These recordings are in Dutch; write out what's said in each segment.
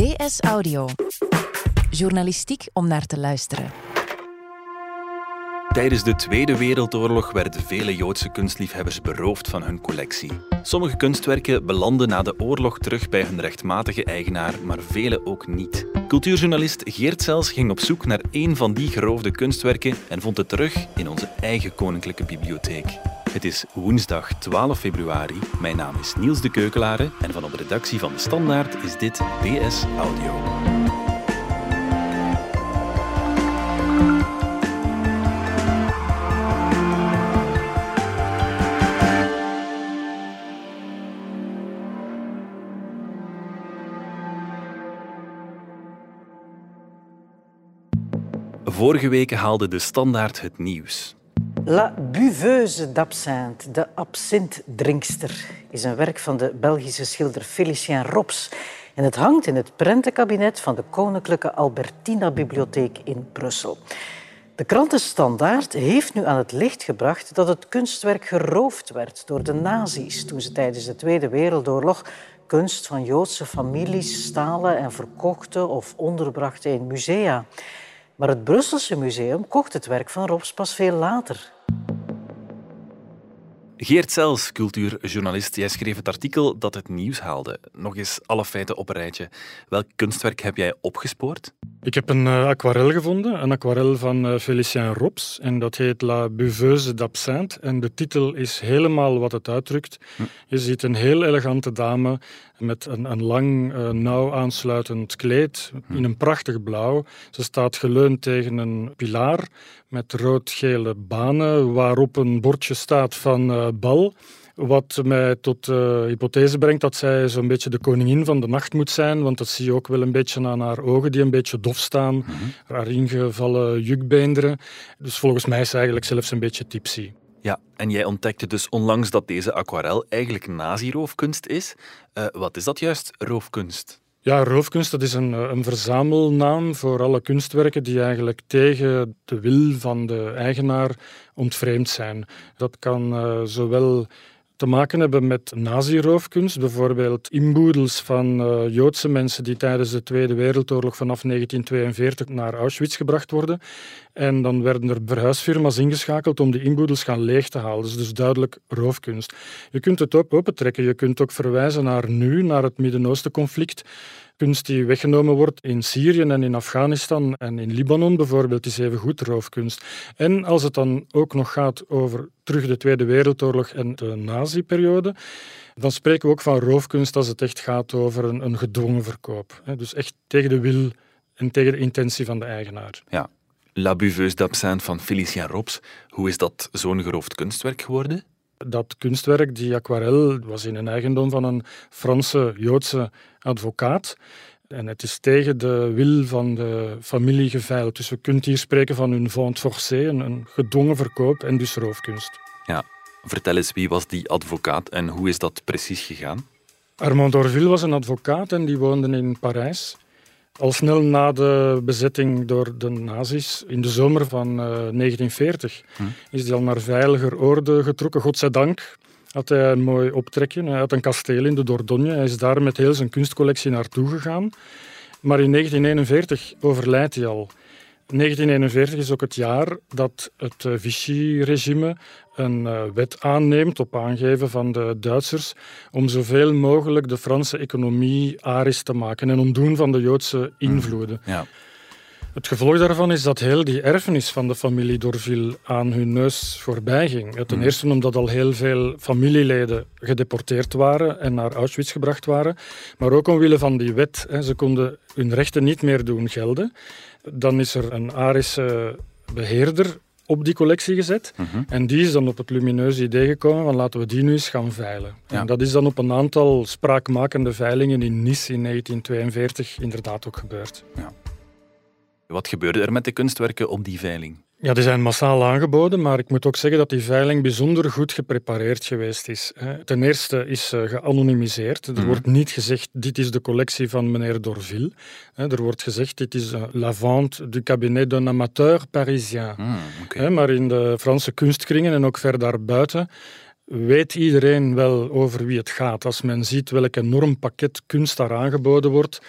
DS Audio. Journalistiek om naar te luisteren. Tijdens de Tweede Wereldoorlog werden vele Joodse kunstliefhebbers beroofd van hun collectie. Sommige kunstwerken belanden na de oorlog terug bij hun rechtmatige eigenaar, maar vele ook niet. Cultuurjournalist Geert Zels ging op zoek naar één van die geroofde kunstwerken en vond het terug in onze eigen koninklijke bibliotheek. Het is woensdag 12 februari. Mijn naam is Niels de Keukelare en van op de redactie van De Standaard is dit DS Audio. Vorige week haalde de Standaard het nieuws. La buveuse d'absinthe, de absintdrinkster, is een werk van de Belgische schilder Félicien Rops. En het hangt in het prentenkabinet van de Koninklijke Albertina Bibliotheek in Brussel. De krantenstandaard heeft nu aan het licht gebracht dat het kunstwerk geroofd werd door de nazi's toen ze tijdens de Tweede Wereldoorlog kunst van Joodse families stalen en verkochten of onderbrachten in musea. Maar het Brusselse museum kocht het werk van Robs pas veel later. Geert Zels, cultuurjournalist, jij schreef het artikel dat het nieuws haalde. Nog eens alle feiten op een rijtje. Welk kunstwerk heb jij opgespoord? Ik heb een uh, aquarel gevonden, een aquarel van uh, Félicien Rops. En dat heet La Buveuse d'Absinthe. En de titel is helemaal wat het uitdrukt. Hm. Je ziet een heel elegante dame met een, een lang, uh, nauw aansluitend kleed hm. in een prachtig blauw. Ze staat geleund tegen een pilaar met rood-gele banen waarop een bordje staat van bal. Wat mij tot de hypothese brengt dat zij zo'n beetje de koningin van de nacht moet zijn, want dat zie je ook wel een beetje aan haar ogen die een beetje dof staan, mm -hmm. haar ingevallen jukbeenderen. Dus volgens mij is ze eigenlijk zelfs een beetje tipsy. Ja, en jij ontdekte dus onlangs dat deze aquarel eigenlijk nazi-roofkunst is. Uh, wat is dat juist, roofkunst? Ja, roofkunst dat is een, een verzamelnaam voor alle kunstwerken die eigenlijk tegen de wil van de eigenaar ontvreemd zijn. Dat kan uh, zowel te maken hebben met nazi-roofkunst. Bijvoorbeeld inboedels van uh, Joodse mensen die tijdens de Tweede Wereldoorlog vanaf 1942 naar Auschwitz gebracht worden. En dan werden er verhuisfirma's ingeschakeld om die inboedels gaan leeg te halen. Dus, dus duidelijk roofkunst. Je kunt het ook opentrekken. Je kunt ook verwijzen naar nu, naar het Midden-Oosten conflict kunst die weggenomen wordt in Syrië en in Afghanistan en in Libanon bijvoorbeeld is even goed roofkunst. En als het dan ook nog gaat over terug de Tweede Wereldoorlog en de nazi-periode, dan spreken we ook van roofkunst als het echt gaat over een, een gedwongen verkoop. Dus echt tegen de wil en tegen de intentie van de eigenaar. Ja. La Buveuse d'Absinthe van Félicien Rops. Hoe is dat zo'n geroofd kunstwerk geworden? Dat kunstwerk, die aquarel, was in een eigendom van een Franse Joodse advocaat. En het is tegen de wil van de familie geveild. Dus we kunnen hier spreken van een vente forcé, een gedwongen verkoop en dus roofkunst. Ja, vertel eens, wie was die advocaat en hoe is dat precies gegaan? Armand Dorville was een advocaat en die woonde in Parijs. Al snel na de bezetting door de nazi's in de zomer van uh, 1940 hm. is hij al naar veiliger orde getrokken, godzijdank had hij een mooi optrekje. Hij had een kasteel in de Dordogne. Hij is daar met heel zijn kunstcollectie naartoe gegaan. Maar in 1941 overlijdt hij al. 1941 is ook het jaar dat het eh, Vichy-regime een uh, wet aanneemt op aangeven van de Duitsers om zoveel mogelijk de Franse economie arisch te maken en ontdoen van de Joodse invloeden. Ja. Het gevolg daarvan is dat heel die erfenis van de familie Dorville aan hun neus voorbij ging. Ten hmm. eerste omdat al heel veel familieleden gedeporteerd waren en naar Auschwitz gebracht waren, maar ook omwille van die wet. Ze konden hun rechten niet meer doen gelden. Dan is er een Arische beheerder op die collectie gezet. Mhm. En die is dan op het lumineuze idee gekomen van laten we die nu eens gaan veilen. En dat is dan op een aantal spraakmakende veilingen in Nice in 1942 inderdaad ook gebeurd. Ja. Wat gebeurde er met de kunstwerken op die veiling? Ja, die zijn massaal aangeboden, maar ik moet ook zeggen dat die veiling bijzonder goed geprepareerd geweest is. Ten eerste is ze geanonimiseerd. Er mhm. wordt niet gezegd, dit is de collectie van meneer Dorville. Er wordt gezegd, dit is eh, la vente du cabinet d'un amateur parisien. Mm, Maar in de Franse kunstkringen en ook ver daarbuiten weet iedereen wel over wie het gaat. Als men ziet welk enorm pakket kunst daar aangeboden wordt,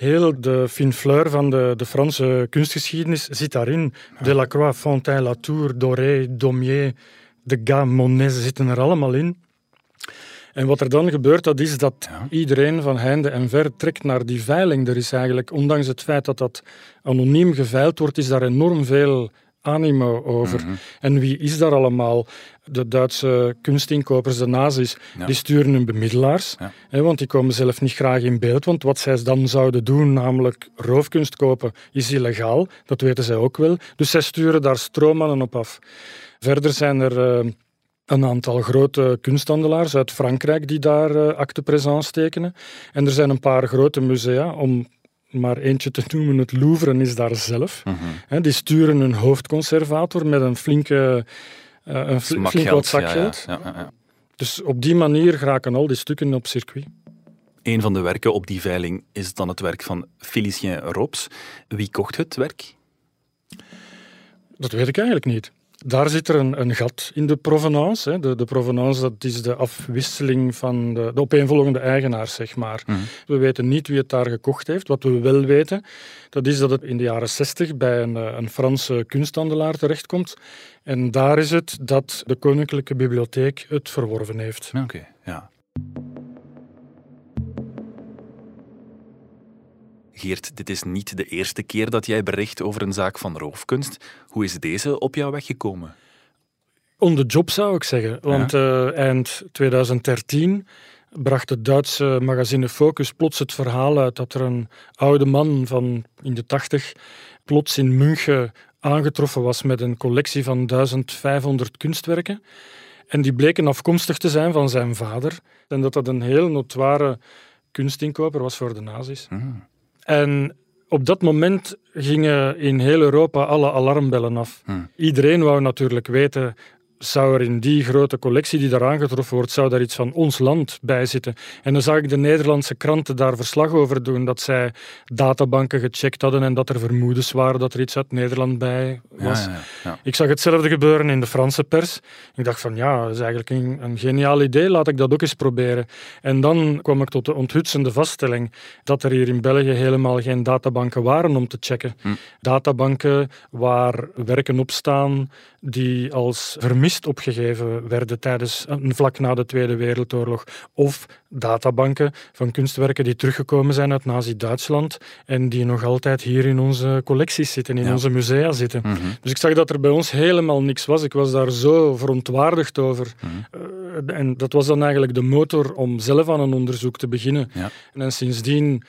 Heel de fine fleur van de, de Franse kunstgeschiedenis zit daarin. Delacroix, Fontaine, Latour, Doré, Daumier, Degas, Monet zitten er allemaal in. En wat er dan gebeurt, dat is dat iedereen van heinde en ver trekt naar die veiling. Er is eigenlijk, ondanks het feit dat dat anoniem geveild wordt, is daar enorm veel animo over. Mhm. En wie is daar allemaal? De Duitse kunstinkopers, de nazi's, die sturen hun bemiddelaars, hè, want die komen zelf niet graag in beeld, want wat zij dan zouden doen, namelijk roofkunst kopen, is illegaal. Dat weten zij ook wel. Dus zij sturen daar stroommannen op af. Verder zijn er... Uh, een aantal grote kunsthandelaars uit Frankrijk die daar uh, acte présence tekenen. En er zijn een paar grote musea, om maar eentje te noemen, het Louvre is daar zelf. Mhm. die sturen een hoofdconservator met een flinke, uh, een flink wat zakgeld. Ja, ja, dus op die manier geraken al die stukken op circuit. Een van de werken op die veiling is dan het werk van Félicien Rops. Wie kocht het werk? Dat weet ik eigenlijk niet. Daar zit er een, een, gat in de provenance. Hè. De, de provenance dat is de afwisseling van de, de opeenvolgende eigenaars, zeg maar. Mhm. We weten niet wie het daar gekocht heeft. Wat we wel weten, dat is dat het in de jaren 60 bij een, een Franse kunsthandelaar terechtkomt. En daar is het dat de Koninklijke Bibliotheek het verworven heeft. Oké, ja. Geert, dit is niet de eerste keer dat jij bericht over een zaak van roofkunst. Hoe is deze op jou weggekomen? On the job zou ik zeggen. Want eh, eind 2013 bracht het Duitse magazine Focus plots het verhaal uit dat er een oude man van in de tachtig plots in München aangetroffen was met een collectie van 1500 kunstwerken. En die bleken afkomstig te zijn van zijn vader. En dat dat een heel notoire kunstinkoper was voor de nazi's. Mm. En op dat moment gingen in heel Europa alle alarmbellen af. Hmm. Iedereen wou natuurlijk weten zou er in die grote collectie die daar aangetroffen wordt, zou daar iets van ons land bij zitten. En dan zag ik de Nederlandse kranten daar verslag over doen, dat zij databanken gecheckt hadden en dat er vermoedens waren dat er iets uit Nederland bij was. Ja, ja, ja. Ik zag hetzelfde gebeuren in de Franse pers. Ik dacht van ja, dat is eigenlijk een, een geniaal idee, laat ik dat ook eens proberen. En dan kwam ik tot de onthutsende vaststelling dat er hier in België helemaal geen databanken waren om te checken. Hm. Databanken waar werken op staan die als vermist opgegeven werden tijdens een vlak na de Tweede Wereldoorlog. Of databanken van kunstwerken die teruggekomen zijn uit Nazi-Duitsland en die nog altijd hier in onze collecties zitten, in onze musea zitten. Mhm. Dus ik zag dat er bij ons helemaal niks was. Ik was daar zo verontwaardigd over. Mhm. Eh, en dat was dan eigenlijk de motor om zelf aan een onderzoek te beginnen. Ja. En sindsdien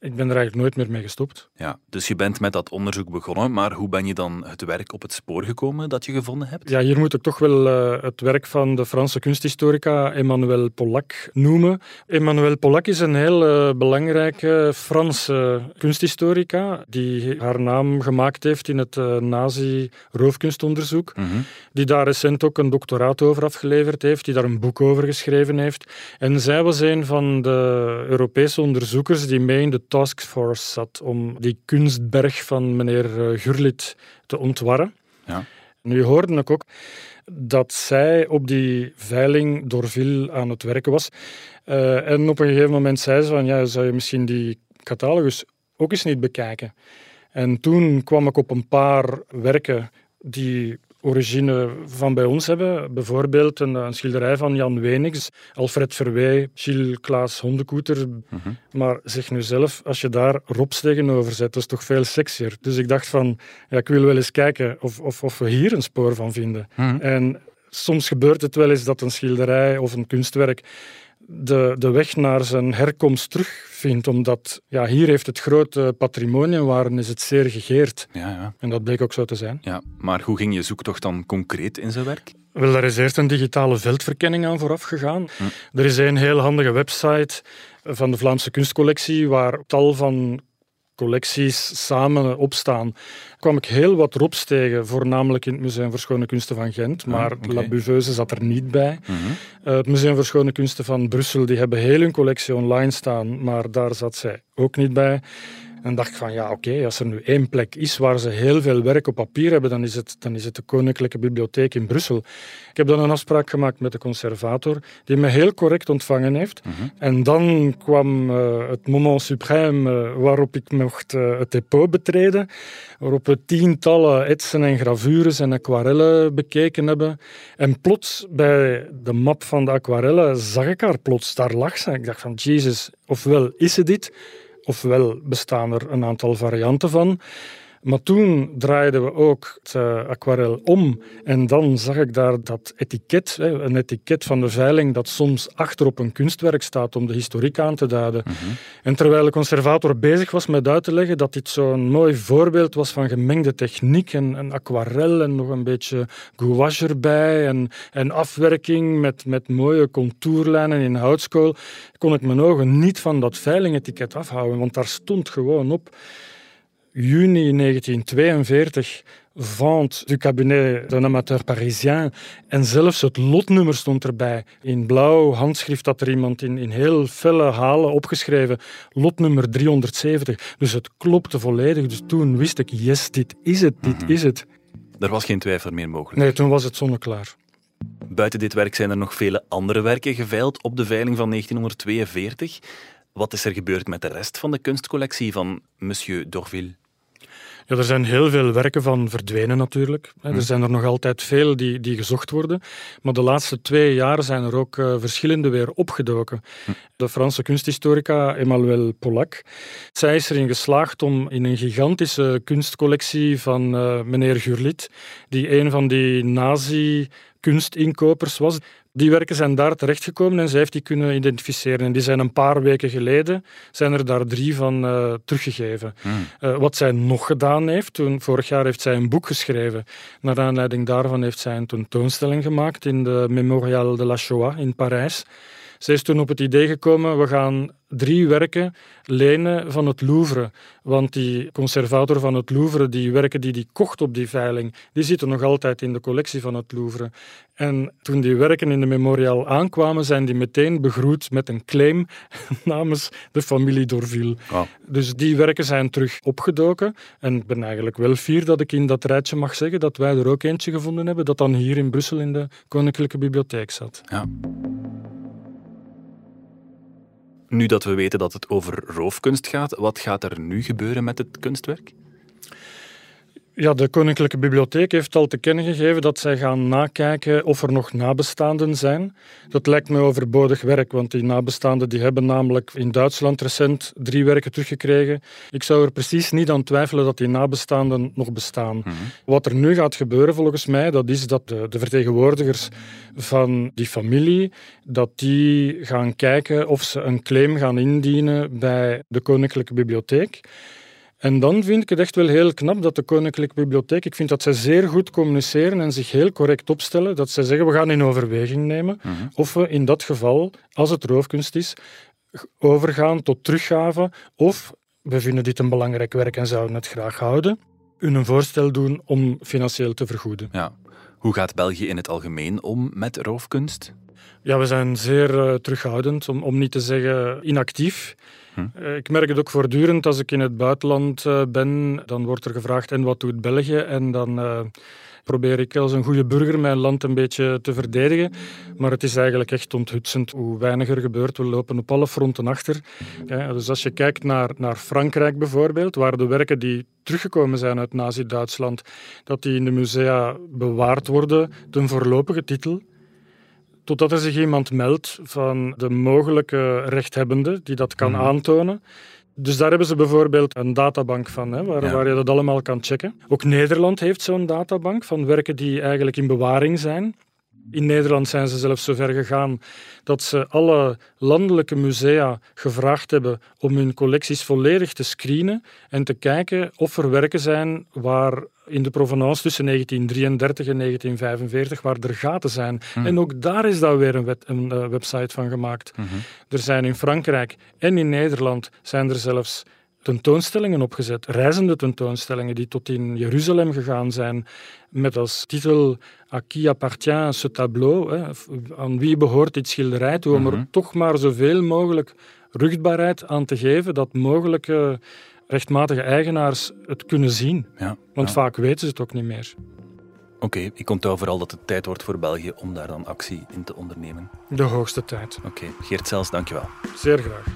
ik ben er eigenlijk nooit meer mee gestopt. Ja, dus je bent met dat onderzoek begonnen, maar hoe ben je dan het werk op het spoor gekomen dat je gevonden hebt? Ja, hier moet ik toch wel uh, het werk van de Franse kunsthistorica Emmanuel Pollack noemen. Emmanuel Pollack is een heel uh, belangrijke Franse kunsthistorica die haar naam gemaakt heeft in het uh, nazi-roofkunstonderzoek. Mm Die daar recent ook een doctoraat over afgeleverd heeft, die daar een boek over geschreven heeft. En zij was een van de Europese onderzoekers die mee in de taskforce zat om die kunstberg van meneer eh, Gurlit te ontwarren. Ja. Nu hoorde ik ook dat zij op die veiling door veel aan het werken was. Uh, en op een gegeven moment zei ze van, ja, zou je misschien die catalogus ook eens niet bekijken? En toen kwam ik op een paar werken die origine van bij ons hebben. Bijvoorbeeld een, een schilderij van Jan Wenigs, Alfred Verwey, Gilles Klaas Hondekoeter. Mhm. Maar zeg nu zelf, als je daar Robs tegenover zet, dat is toch veel sexier. Dus ik dacht van, ja, ik wil wel eens kijken of, of, of we hier een spoor van vinden. Mhm. En soms gebeurt het wel eens dat een schilderij of een kunstwerk de, de weg naar zijn herkomst terugvindt. Omdat ja, hier heeft het grote patrimoniumwaarde is het zeer gegeerd. Ja, ja. En dat bleek ook zo te zijn. Ja, maar hoe ging je zoektocht dan concreet in zijn werk? Wel, daar is eerst een digitale veldverkenning aan vooraf gegaan. Hm. Er is een heel handige website van de Vlaamse kunstcollectie waar tal van collecties samen opstaan, kwam ik heel wat rops tegen, voornamelijk in het Museum voor Schone Kunsten van Gent, ah, maar La Buveuse zat er niet bij. Mhm. Eh, het Museum voor Schone Kunsten van Brussel, die hebben heel hun collectie online staan, maar daar zat zij ook niet bij. En dacht ik van ja, oké, als er nu één plek is waar ze heel veel werk op papier hebben, dan is het, dan is het de Koninklijke Bibliotheek in Brussel. Ik heb dan een afspraak gemaakt met de conservator, die me heel correct ontvangen heeft. Mhm. En dan kwam uh, het moment suprême uh, waarop ik mocht uh, het depot betreden, waarop we tientallen etsen en gravures en aquarellen bekeken hebben. En plots, bij de map van de aquarellen, zag ik haar plots, daar lag ze. Ik dacht van, Jezus, ofwel is ze dit, ofwel bestaan er een aantal varianten van. Maar toen draaiden we ook het uh, aquarel om en dan zag ik daar dat etiket, hè, een etiket van de veiling dat soms achter op een kunstwerk staat om de historiek aan te duiden. Mhm. En terwijl de conservator bezig was met uit te leggen dat dit zo'n mooi voorbeeld was van gemengde techniek en, en aquarel en nog een beetje gouache erbij en, en afwerking met, met mooie contourlijnen in houtskool, kon ik mijn ogen niet van dat veilingetiket afhouden, want daar stond gewoon op juni 1942 vente du cabinet d'un amateur parisien. En zelfs het lotnummer stond erbij. In blauw handschrift had er iemand in, in heel felle halen opgeschreven. Lotnummer 370. Dus het klopte volledig. Dus toen wist ik, yes, dit is het, dit is het. Er was geen twijfel meer mogelijk. Nee, toen was het zonneklaar. Buiten dit werk zijn er nog vele andere werken geveild op de veiling van 1942. Wat is er gebeurd met de rest van de kunstcollectie van Monsieur Dorville? Ja, er zijn heel veel werken van verdwenen natuurlijk. Er zijn er nog altijd veel die, die gezocht worden. Maar de laatste twee jaar zijn er ook uh, verschillende weer opgedoken. De Franse kunsthistorica Emmanuelle Pollack. Zij is erin geslaagd om in een gigantische kunstcollectie van uh, meneer Gurlit, die een van die nazi-kunstinkopers was, die werken zijn daar terechtgekomen en zij heeft die kunnen identificeren. En die zijn een paar weken geleden, zijn er daar drie van uh, teruggegeven. Mm. Uh, wat zij nog gedaan heeft, toen, vorig jaar heeft zij een boek geschreven. Naar aanleiding daarvan heeft zij een tentoonstelling gemaakt in de Memorial de la Shoah in Parijs. Zij is toen op het idee gekomen, we gaan drie werken lenen van het Louvre. Want die conservator van het Louvre, die werken die die kocht op die veiling, die zitten nog altijd in de collectie van het Louvre. En toen die werken in de Memorial aankwamen, zijn die meteen begroet met een claim namens de familie Dorville. Wow. Dus die werken zijn terug opgedoken. En ik ben eigenlijk wel fier dat ik in dat rijtje mag zeggen dat wij er ook eentje gevonden hebben dat dan hier in Brussel in de Koninklijke Bibliotheek zat. Ja. Nu dat we weten dat het over roofkunst gaat, wat gaat er nu gebeuren met het kunstwerk? Ja, de Koninklijke Bibliotheek heeft al te kennen gegeven dat zij gaan nakijken of er nog nabestaanden zijn. Dat lijkt me overbodig werk, want die nabestaanden die hebben namelijk in Duitsland recent drie werken teruggekregen. Ik zou er precies niet aan twijfelen dat die nabestaanden nog bestaan. Mhm. Wat er nu gaat gebeuren volgens mij, dat is dat de, de vertegenwoordigers van die familie, dat die gaan kijken of ze een claim gaan indienen bij de Koninklijke Bibliotheek. En dan vind ik het echt wel heel knap dat de Koninklijke Bibliotheek, ik vind dat zij zeer goed communiceren en zich heel correct opstellen, dat zij zeggen we gaan in overweging nemen Mhm. of we in dat geval, als het roofkunst is, overgaan tot teruggave of we vinden dit een belangrijk werk en zouden het graag houden, hun een voorstel doen om financieel te vergoeden. Ja. Hoe gaat België in het algemeen om met roofkunst? Ja, we zijn zeer uh, terughoudend, om, om niet te zeggen inactief. Hm. Uh, ik merk het ook voortdurend als ik in het buitenland uh, ben. Dan wordt er gevraagd, en wat doet België? En dan probeer ik als een goede burger mijn land een beetje te verdedigen. Maar het is eigenlijk echt onthutsend hoe weinig er gebeurt. We lopen op alle fronten achter. Dus als je kijkt naar, naar Frankrijk bijvoorbeeld, waar de werken die teruggekomen zijn uit Nazi-Duitsland, dat die in de musea bewaard worden, ten voorlopige titel totdat er zich iemand meldt van de mogelijke rechthebbende die dat kan Mhm. aantonen. Dus daar hebben ze bijvoorbeeld een databank van, hè, waar, Ja. waar je dat allemaal kan checken. Ook Nederland heeft zo'n databank van werken die eigenlijk in bewaring zijn. In Nederland zijn ze zelfs zo ver gegaan dat ze alle landelijke musea gevraagd hebben om hun collecties volledig te screenen en te kijken of er werken zijn waar in de provenance tussen 1933 en 1945 waar er gaten zijn. En ook daar is daar weer een, wet, een uh, website van gemaakt. Mhm. Er zijn in Frankrijk en in Nederland zijn er zelfs tentoonstellingen opgezet, reizende tentoonstellingen die tot in Jeruzalem gegaan zijn, met als titel À qui appartient ce tableau? Hè? Aan wie behoort dit schilderij? Toe, om Mhm. er toch maar zoveel mogelijk ruchtbaarheid aan te geven dat mogelijke rechtmatige eigenaars het kunnen zien. Ja, Want ja. vaak weten ze het ook niet meer. Oké, ik onthoud vooral dat het tijd wordt voor België om daar dan actie in te ondernemen. De hoogste tijd. Oké, Geert Zels, dankjewel. Zeer graag.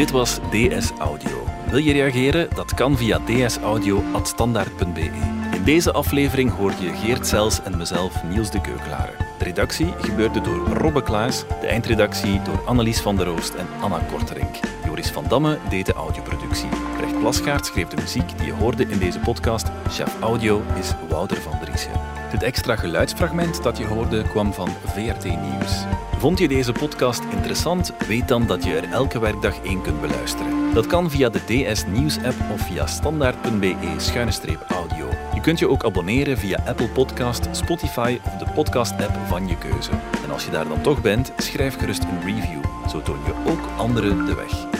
Dit was DS Audio. Wil je reageren? Dat kan via dsaudio.standaard.be. In deze aflevering hoorde je Geert Zels en mezelf Niels de Keukelare. De redactie gebeurde door Robbe Klaas, de eindredactie door Annelies van der Roost en Anna Korterink. Joris van Damme deed de audioproductie. Brecht Plasgaard schreef de muziek die je hoorde in deze podcast. Chef audio is Wouter van Driessen. Dit extra geluidsfragment dat je hoorde kwam van VRT Nieuws. Vond je deze podcast interessant? Weet dan dat je er elke werkdag één kunt beluisteren. Dat kan via de DS Nieuws app of via standaard.be-audio. Je kunt je ook abonneren via Apple Podcast, Spotify of de podcast-app van je keuze. En als je daar dan toch bent, schrijf gerust een review. Zo toon je ook anderen de weg.